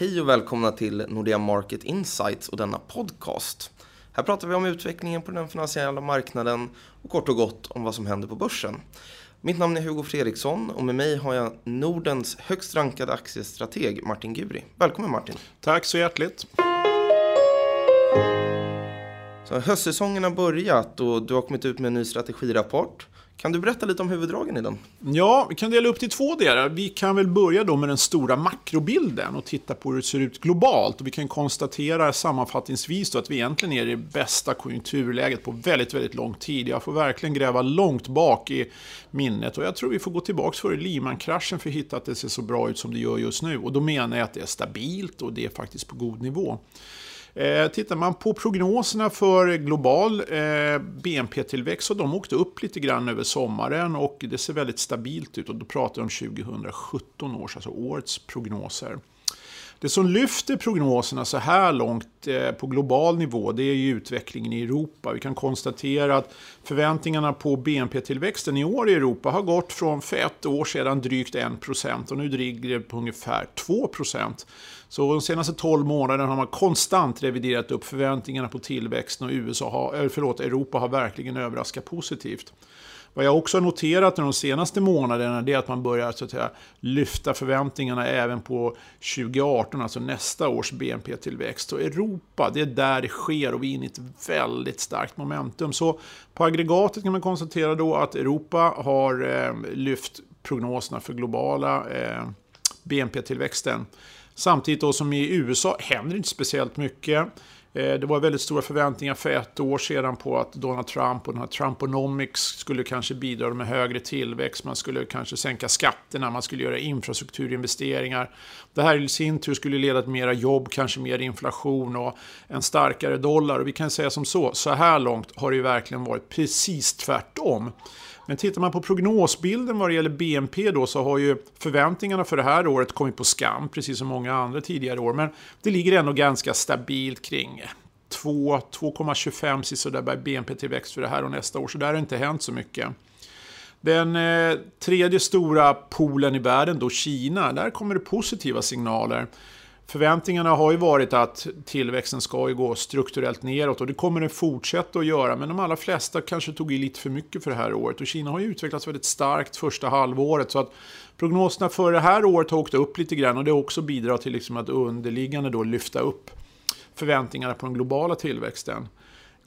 Hej och välkomna till Nordea Market Insights och denna podcast. Här pratar vi om utvecklingen på den finansiella marknaden och kort och gott om vad som händer på börsen. Mitt namn är Hugo Fredriksson och med mig har jag Nordens högst rankade aktiestrateg Martin Guri. Välkommen Martin! Tack så hjärtligt! Så höstsäsongen har börjat och du har kommit ut med en ny strategirapport. Kan du berätta lite om huvuddragen i den? Ja, vi kan dela upp det i två delar. Vi kan väl börja då med den stora makrobilden och titta på hur det ser ut globalt. Och vi kan konstatera sammanfattningsvis då att vi egentligen är i det bästa konjunkturläget på väldigt, väldigt lång tid. Jag får verkligen gräva långt bak i minnet och jag tror vi får gå tillbaka före Lehman-kraschen för att hitta att det ser så bra ut som det gör just nu. Och då menar jag att det är stabilt och det är faktiskt på god nivå. Eh, tittar man på prognoserna för global eh, BNP-tillväxt så de åkte upp lite grann över sommaren och det ser väldigt stabilt ut och då pratar vi om 2017 års, alltså årets prognoser. Det som lyfter prognoserna så här långt eh, på global nivå det är ju utvecklingen i Europa. Vi kan konstatera att förväntningarna på BNP-tillväxten i år i Europa har gått från för ett år sedan drygt 1% och nu ligger det på ungefär 2%. Så de senaste 12 månaderna har man konstant reviderat upp förväntningarna på tillväxten och USA har, förlåt, Europa har verkligen överraskat positivt. Vad jag också har noterat de senaste månaderna är att man börjar så att säga, lyfta förväntningarna även på 2018, alltså nästa års BNP-tillväxt. Och Europa, det är där det sker och vi är inne i ett väldigt starkt momentum. Så på aggregatet kan man konstatera då att Europa har eh, lyft prognoserna för globala eh, BNP-tillväxten. Samtidigt då som i USA händer inte speciellt mycket. Eh, det var väldigt stora förväntningar för ett år sedan på att Donald Trump och den här Trumponomics skulle kanske bidra med högre tillväxt. Man skulle kanske sänka skatterna, man skulle göra infrastrukturinvesteringar. Det här i sin tur skulle leda till mera jobb, kanske mer inflation och en starkare dollar. Och vi kan säga som så, så här långt har det ju verkligen varit precis tvärtom. Men tittar man på prognosbilden vad det gäller BNP då så har ju förväntningarna för det här året kommit på skam, precis som många andra tidigare år. Men det ligger ändå ganska stabilt kring 2,25 sisådär, BNP-tillväxt för det här och nästa år. Så där har det inte hänt så mycket. Den eh, tredje stora poolen i världen, då Kina, där kommer det positiva signaler. Förväntningarna har ju varit att tillväxten ska ju gå strukturellt neråt och det kommer den fortsätta att göra. Men de allra flesta kanske tog i lite för mycket för det här året och Kina har ju utvecklats väldigt starkt första halvåret. Så att prognoserna för det här året har åkt upp lite grann och det har också bidragit till liksom att underliggande då lyfta upp förväntningarna på den globala tillväxten.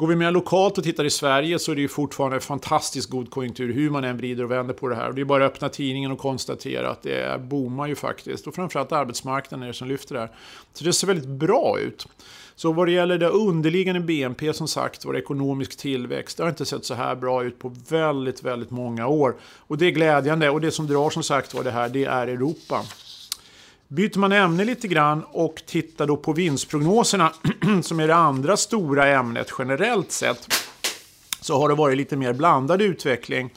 Går vi mer lokalt och tittar i Sverige så är det ju fortfarande fantastiskt god konjunktur hur man än vrider och vänder på det här. Det är bara att öppna tidningen och konstatera att det är, boomar ju faktiskt. Och framförallt arbetsmarknaden är det som lyfter det här. Så det ser väldigt bra ut. Så vad det gäller det underliggande BNP som sagt var ekonomisk tillväxt. Det har inte sett så här bra ut på väldigt, väldigt många år. Och det är glädjande och det som drar som sagt var det här det är Europa. Byter man ämne lite grann och tittar då på vinstprognoserna, som är det andra stora ämnet generellt sett, så har det varit lite mer blandad utveckling.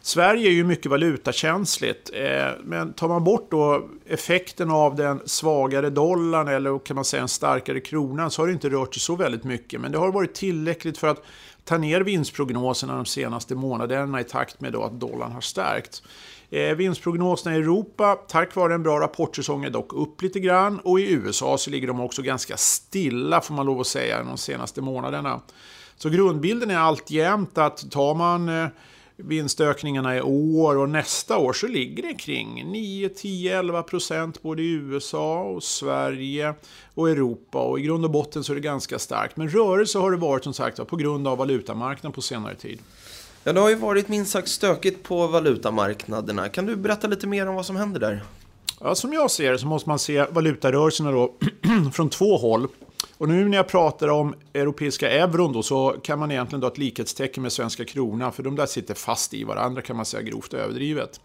Sverige är ju mycket valutakänsligt, eh, men tar man bort då effekten av den svagare dollarn eller kan man säga en starkare kronan så har det inte rört sig så väldigt mycket. Men det har varit tillräckligt för att ta ner vinstprognoserna de senaste månaderna i takt med att dollarn har stärkts. Eh, vinstprognoserna i Europa, tack vare en bra rapportsäsong, är dock upp lite grann. Och i USA så ligger de också ganska stilla, får man lov att säga, de senaste månaderna. Så grundbilden är alltjämt att tar man eh, vinstökningarna i år och nästa år så ligger det kring 9, 10, 11 procent både i USA och Sverige och Europa. Och i grund och botten så är det ganska starkt. Men rörelse har det varit som sagt på grund av valutamarknaden på senare tid. Ja, det har ju varit minst sagt stökigt på valutamarknaderna. Kan du berätta lite mer om vad som händer där? Ja, som jag ser det så måste man se valutarörelserna då från två håll. Och nu när jag pratar om europeiska euron då, så kan man egentligen dra ett likhetstecken med svenska kronan, för de där sitter fast i varandra kan man säga grovt överdrivet.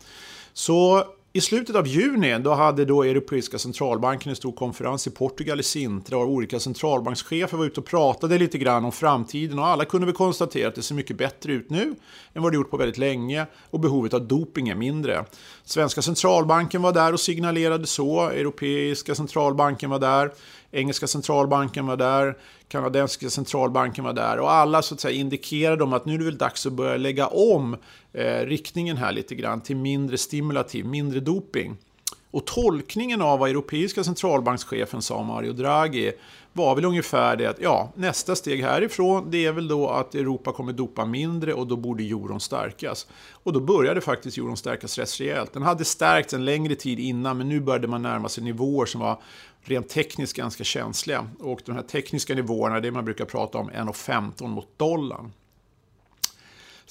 Så i slutet av juni då hade då Europeiska centralbanken en stor konferens i Portugal i Sintra och olika centralbankschefer var ute och pratade lite grann om framtiden och alla kunde väl konstatera att det ser mycket bättre ut nu än vad det gjort på väldigt länge och behovet av doping är mindre. Svenska centralbanken var där och signalerade så, Europeiska centralbanken var där, Engelska centralbanken var där, kanadensiska centralbanken var där och alla så att säga indikerade om att nu är det väl dags att börja lägga om eh, riktningen här lite grann till mindre stimulativ, mindre doping. Och tolkningen av vad europeiska centralbankschefen sa, Mario Draghi, var väl ungefär det att ja, nästa steg härifrån det är väl då att Europa kommer dopa mindre och då borde euron stärkas. Och då började faktiskt euron stärkas rätt rejält. Den hade stärkts en längre tid innan men nu började man närma sig nivåer som var rent tekniskt ganska känsliga. Och de här tekniska nivåerna, det man brukar prata om 1,15 mot dollarn.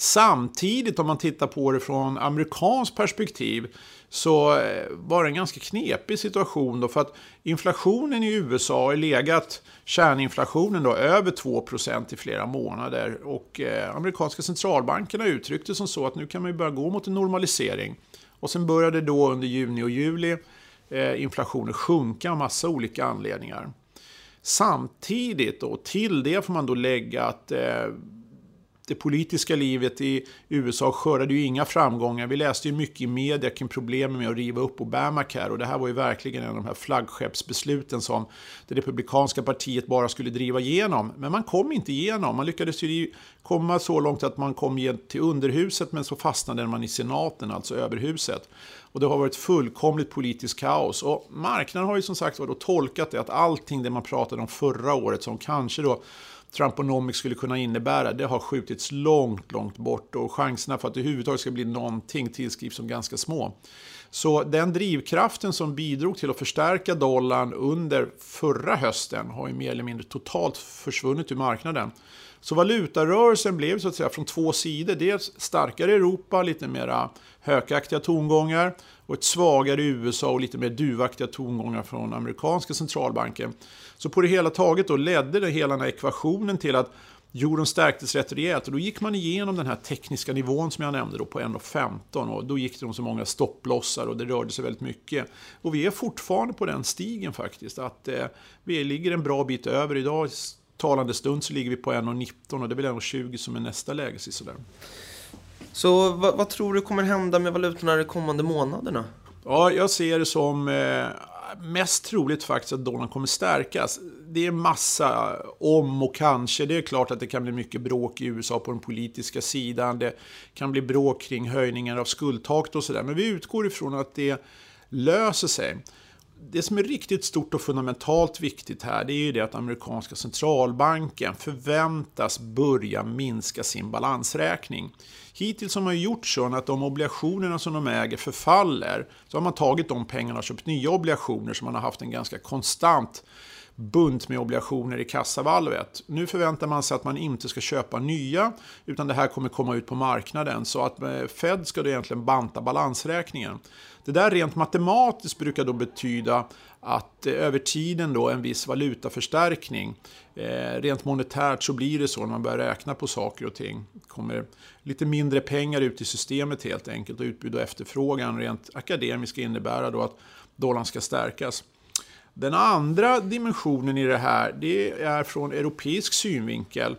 Samtidigt om man tittar på det från amerikanskt perspektiv så eh, var det en ganska knepig situation då för att inflationen i USA har legat, kärninflationen då, över 2% i flera månader och eh, amerikanska centralbankerna uttryckte som så att nu kan man ju börja gå mot en normalisering. Och sen började då under juni och juli eh, inflationen sjunka av massa olika anledningar. Samtidigt då, till det får man då lägga att eh, det politiska livet i USA skördade ju inga framgångar. Vi läste ju mycket i media kring problemen med att riva upp Obamacare och det här var ju verkligen en av de här flaggskeppsbesluten som det republikanska partiet bara skulle driva igenom. Men man kom inte igenom. Man lyckades ju komma så långt att man kom till underhuset men så fastnade man i senaten, alltså överhuset. Och det har varit fullkomligt politiskt kaos. Och marknaden har ju som sagt var tolkat det att allting det man pratade om förra året som kanske då Trumponomics skulle kunna innebära, det har skjutits långt, långt bort och chanserna för att det överhuvudtaget ska bli någonting tillskrivs som ganska små. Så den drivkraften som bidrog till att förstärka dollarn under förra hösten har ju mer eller mindre totalt försvunnit ur marknaden. Så valutarörelsen blev så att säga från två sidor. Dels starkare Europa, lite mera hökaktiga tongångar och ett svagare USA och lite mer duvaktiga tongångar från amerikanska centralbanken. Så på det hela taget då ledde det hela den här ekvationen till att euron stärktes rätt rejält och då gick man igenom den här tekniska nivån som jag nämnde då på 1,15 och då gick det om så många stopplossar och det rörde sig väldigt mycket. Och vi är fortfarande på den stigen faktiskt, att eh, vi ligger en bra bit över. Idag talande stund så ligger vi på 1,19 och det är väl 1,20 som är nästa läge. Sådär. Så vad, vad, tror du kommer hända med valutorna de kommande månaderna? Ja, jag ser det som eh, mest troligt faktiskt att dollarn kommer stärkas. Det är massa om och kanske. Det är klart att det kan bli mycket bråk i USA på den politiska sidan. Det kan bli bråk kring höjningar av skuldtaket och sådär. Men vi utgår ifrån att det löser sig det som är riktigt stort och fundamentalt viktigt här det är ju det att amerikanska centralbanken förväntas börja minska sin balansräkning. Hittills har man ju gjort så att de obligationerna som de äger förfaller. Så har man tagit de pengarna och köpt nya obligationer så man har haft en ganska konstant bunt med obligationer i kassavalvet. Nu förväntar man sig att man inte ska köpa nya utan det här kommer komma ut på marknaden så att eh, Fed ska då egentligen banta balansräkningen. Det där rent matematiskt brukar då betyda att eh, över tiden då en viss valutaförstärkning. Eh, rent monetärt så blir det så när man börjar räkna på saker och ting. Det kommer lite mindre pengar ut i systemet helt enkelt och utbud och efterfrågan rent akademiskt innebär då att dollarn ska stärkas. Den andra dimensionen i det här det är från europeisk synvinkel.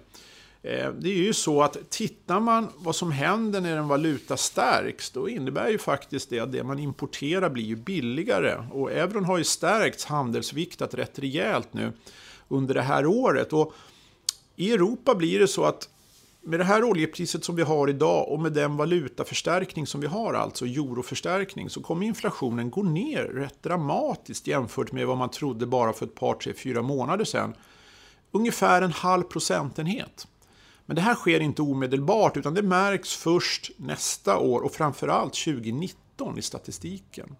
Eh, det är ju så att tittar man vad som händer när en valuta stärks, då innebär ju faktiskt det att det man importerar blir ju billigare. Och euron har ju stärkts handelsviktat rätt rejält nu under det här året. Och I Europa blir det så att med det här oljepriset som vi har idag och med den valutaförstärkning som vi har, alltså euroförstärkning, så kommer inflationen gå ner rätt dramatiskt jämfört med vad man trodde bara för ett par, tre, fyra månader sedan. Ungefär en halv procentenhet. Men det här sker inte omedelbart utan det märks först nästa år och framförallt 2019 i statistiken.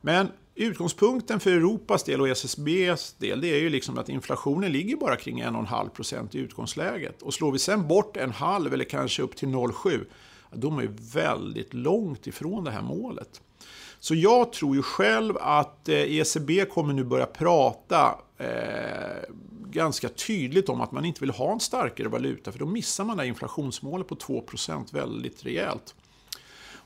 Men utgångspunkten för Europas del och SSBs del det är ju liksom att inflationen ligger bara kring 1,5% i utgångsläget. Och slår vi sen bort en halv eller kanske upp till 0,7 då är man väldigt långt ifrån det här målet. Så jag tror ju själv att eh, ECB kommer nu börja prata eh, ganska tydligt om att man inte vill ha en starkare valuta för då missar man det inflationsmålet på 2% väldigt rejält.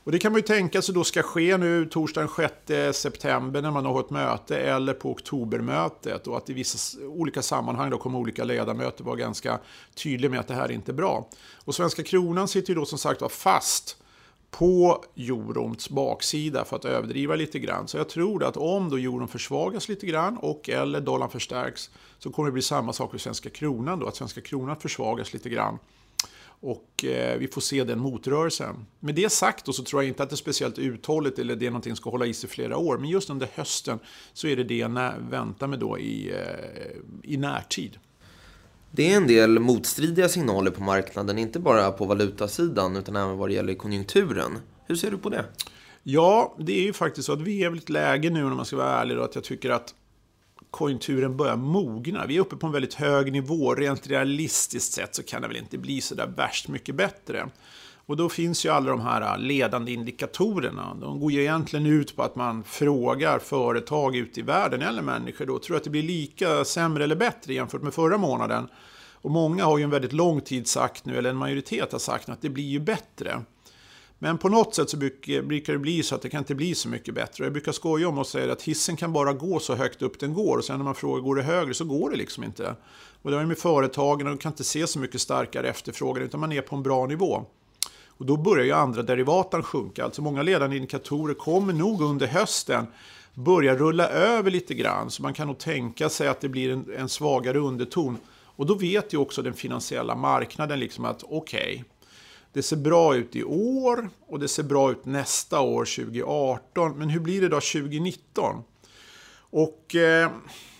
Och det kan man ju tänka sig då ska ske nu torsdagen 6 september när man har ett möte eller på oktobermötet och att i vissa olika sammanhang då kommer olika ledamöter vara ganska tydliga med att det här är inte är bra. Och svenska kronan sitter ju då som sagt var fast på eurons baksida för att överdriva lite grann. Så jag tror att om då euron försvagas lite grann och eller dollarn förstärks så kommer det bli samma sak för svenska kronan då, att svenska kronan försvagas lite grann. Och eh, vi får se den motrörelsen. Med det sagt då, så tror jag inte att det är speciellt uthålligt eller det är någonting som ska hålla i sig flera år. Men just under hösten så är det det jag väntar mig då i, eh, i närtid. Det är en del motstridiga signaler på marknaden, inte bara på valutasidan utan även vad det gäller konjunkturen. Hur ser du på det? Ja, det är ju faktiskt så att vi är väl ett läge nu, om man ska vara ärlig, då, att jag tycker att konjunkturen börjar mogna. Vi är uppe på en väldigt hög nivå. Rent realistiskt sett så kan det väl inte bli så där värst mycket bättre. Och då finns ju alla de här ledande indikatorerna. De går ju egentligen ut på att man frågar företag ute i världen, eller människor då, tror att det blir lika sämre eller bättre jämfört med förra månaden? Och många har ju en väldigt lång tid sagt nu, eller en majoritet har sagt att det blir ju bättre. Men på något sätt så eh, brukar det bli så att det kan inte bli så mycket bättre. Jag brukar skoja om och säga att hissen kan bara gå så högt upp den går. Och sen när man frågar går det högre så går det liksom inte. Och det har ju med företagen, och de kan inte se så mycket starkare efterfrågan utan man är på en bra nivå. Och då börjar ju andra derivatan sjunka. Alltså många ledande indikatorer kommer nog under hösten börja rulla över lite grann. Så man kan nog tänka sig att det blir en, en svagare underton. Och då vet ju också den finansiella marknaden liksom att okej, okay, det ser bra ut i år och det ser bra ut nästa år 2018. Men hur blir det då 2019? Och eh,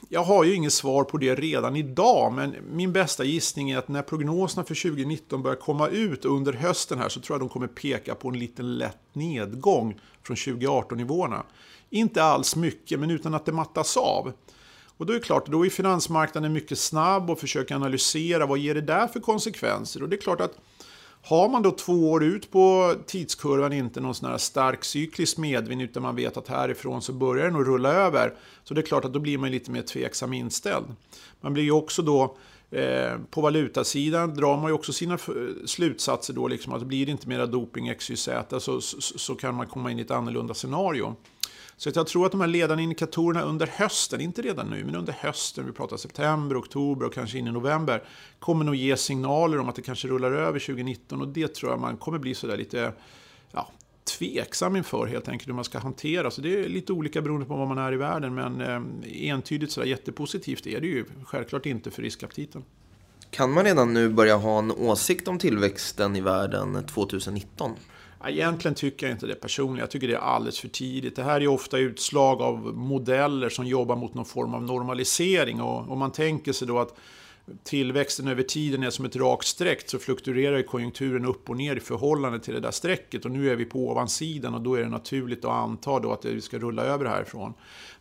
jag har ju inget svar på det redan idag, men min bästa gissning är att när prognoserna för 2019 börjar komma ut under hösten här så tror jag de kommer peka på en liten lätt nedgång från 2018-nivåerna. Inte alls mycket, men utan att det mattas av. Och då är det klart, då är finansmarknaden mycket snabb och försöker analysera vad ger det där för konsekvenser. Och det är klart att har man då två år ut på tidskurvan inte någon sån här stark cyklisk medvind utan man vet att härifrån så börjar den att rulla över. Så det är klart att då blir man lite mer tveksam inställd. Man blir ju också då eh, på valutasidan drar man ju också sina slutsatser då liksom att blir det inte mera doping XYZ så, så, så kan man komma in i ett annorlunda scenario. Så jag tror att de här ledande indikatorerna under hösten, inte redan nu, men under hösten, vi pratar september, oktober och kanske in i november, kommer nog ge signaler om att det kanske rullar över 2019 och det tror jag man kommer bli sådär lite ja, tveksam inför helt enkelt hur man ska hantera. Så det är lite olika beroende på var man är i världen, men eh, entydigt sådär jättepositivt är det ju självklart inte för riskaptiten. Kan man redan nu börja ha en åsikt om tillväxten i världen 2019? Egentligen tycker jag inte det personligen. Jag tycker det är alldeles för tidigt. Det här är ofta utslag av modeller som jobbar mot någon form av normalisering. Och om man tänker sig då att tillväxten över tiden är som ett rakt streck så fluktuerar konjunkturen upp och ner i förhållande till det där strecket. Och nu är vi på ovansidan och då är det naturligt att anta då att vi ska rulla över härifrån.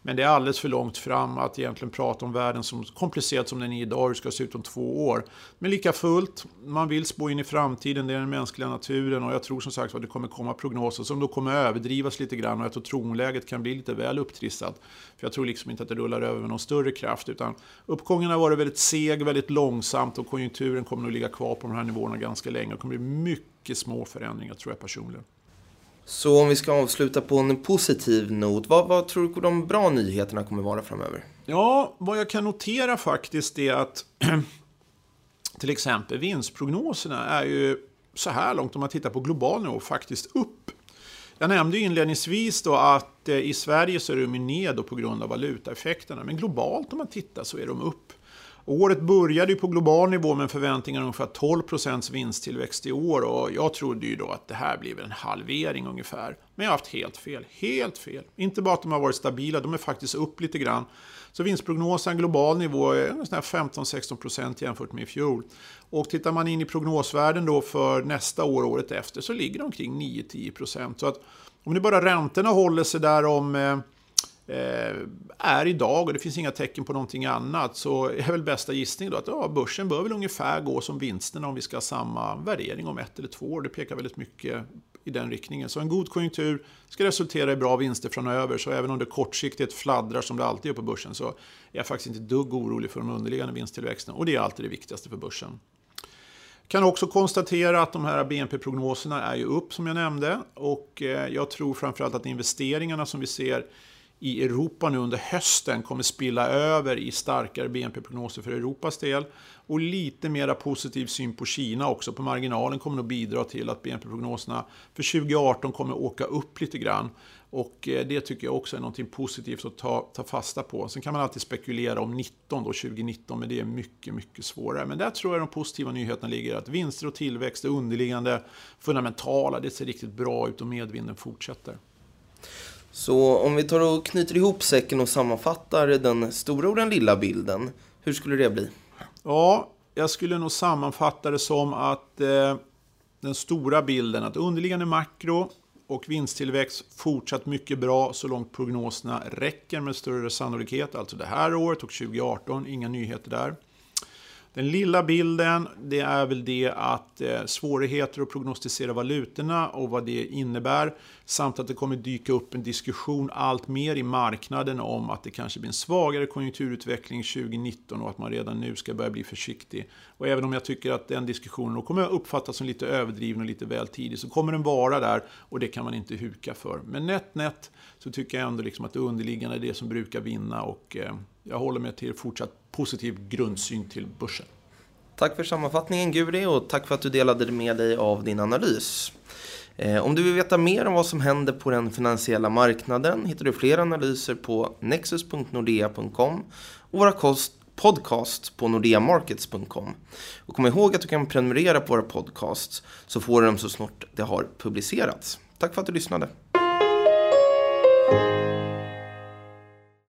Men det är alldeles för långt fram att egentligen prata om världen som komplicerad som den är idag, hur det ska se ut om två år. Men lika fullt, man vill spå in i framtiden, det är den mänskliga naturen och jag tror som sagt att det kommer komma prognoser som då kommer överdrivas lite grann och jag tror tronläget kan bli lite väl upptrissat. För jag tror liksom inte att det rullar över med någon större kraft utan uppgången har varit väldigt seg, väldigt långsamt och konjunkturen kommer nog ligga kvar på de här nivåerna ganska länge. Det kommer bli mycket små förändringar tror jag personligen. Så om vi ska avsluta på en positiv not, vad, vad tror du de bra nyheterna kommer vara framöver? Ja, vad jag kan notera faktiskt är att till exempel vinstprognoserna är ju så här långt, om man tittar på global nivå, faktiskt upp. Jag nämnde inledningsvis då att eh, i Sverige så är de ned på grund av valutaeffekterna, men globalt om man tittar så är de upp. Året började ju på global nivå med förväntningar om ungefär 12 vinsttillväxt i år och jag trodde ju då att det här blir en halvering ungefär. Men jag har haft helt fel. Helt fel. Inte bara att de har varit stabila, de är faktiskt upp lite grann. Så vinstprognosen global nivå är 15-16% jämfört med i fjol. Och tittar man in i prognosvärden då för nästa år, året efter, så ligger de omkring 9-10%. Så att om det bara räntorna håller sig där om Eh, Eh, är idag och det finns inga tecken på någonting annat så är väl bästa gissning då att ja, börsen bör väl ungefär gå som vinsterna om vi ska ha samma värdering om ett eller två år. Det pekar väldigt mycket i den riktningen. Så en god konjunktur ska resultera i bra vinster framöver. Så även om det kortsiktigt fladdrar som det alltid gör på börsen så är jag faktiskt inte dugg orolig för de underliggande vinsttillväxten. Och det är alltid det viktigaste för börsen. Kan också konstatera att de här BNP-prognoserna är ju upp som jag nämnde. Och eh, jag tror framförallt att investeringarna som vi ser i Europa nu under hösten kommer spilla över i starkare BNP-prognoser för Europas del. Och lite mera positiv syn på Kina också på marginalen kommer att bidra till att BNP-prognoserna för 2018 kommer att åka upp lite grann. Och eh, det tycker jag också är något positivt att ta, ta fasta på. Sen kan man alltid spekulera om 19 då, 2019, men det är mycket, mycket svårare. Men där tror jag de positiva nyheterna ligger, att vinster och tillväxt är underliggande, fundamentala, det ser riktigt bra ut och medvinden fortsätter. Så om vi tar och knyter ihop säcken och sammanfattar den stora och den lilla bilden, hur skulle det bli? Ja, jag skulle nog sammanfatta det som att eh, den stora bilden, att underliggande makro och vinsttillväxt fortsatt mycket bra så långt prognoserna räcker med större sannolikhet. Alltså det här året och 2018, inga nyheter där. Den lilla bilden, det är väl det att eh, svårigheter att prognostisera valutorna och vad det innebär. Samt att det kommer dyka upp en diskussion allt mer i marknaden om att det kanske blir en svagare konjunkturutveckling 2019 och att man redan nu ska börja bli försiktig. Och även om jag tycker att den diskussionen kommer att uppfattas som lite överdriven och lite väl tidig så kommer den vara där och det kan man inte huka för. Men nätt nätt så tycker jag ändå liksom att det underliggande är det som brukar vinna och eh, jag håller mig till fortsatt positiv grundsyn till börsen. Tack för sammanfattningen Guri och tack för att du delade med dig av din analys. Eh, om du vill veta mer om vad som händer på den finansiella marknaden hittar du fler analyser på nexus.nordea.com och våra podcast på nordeamarkets.com. Och kom ihåg att du kan prenumerera på våra podcasts så får du dem så snart det har publicerats. Tack för att du lyssnade.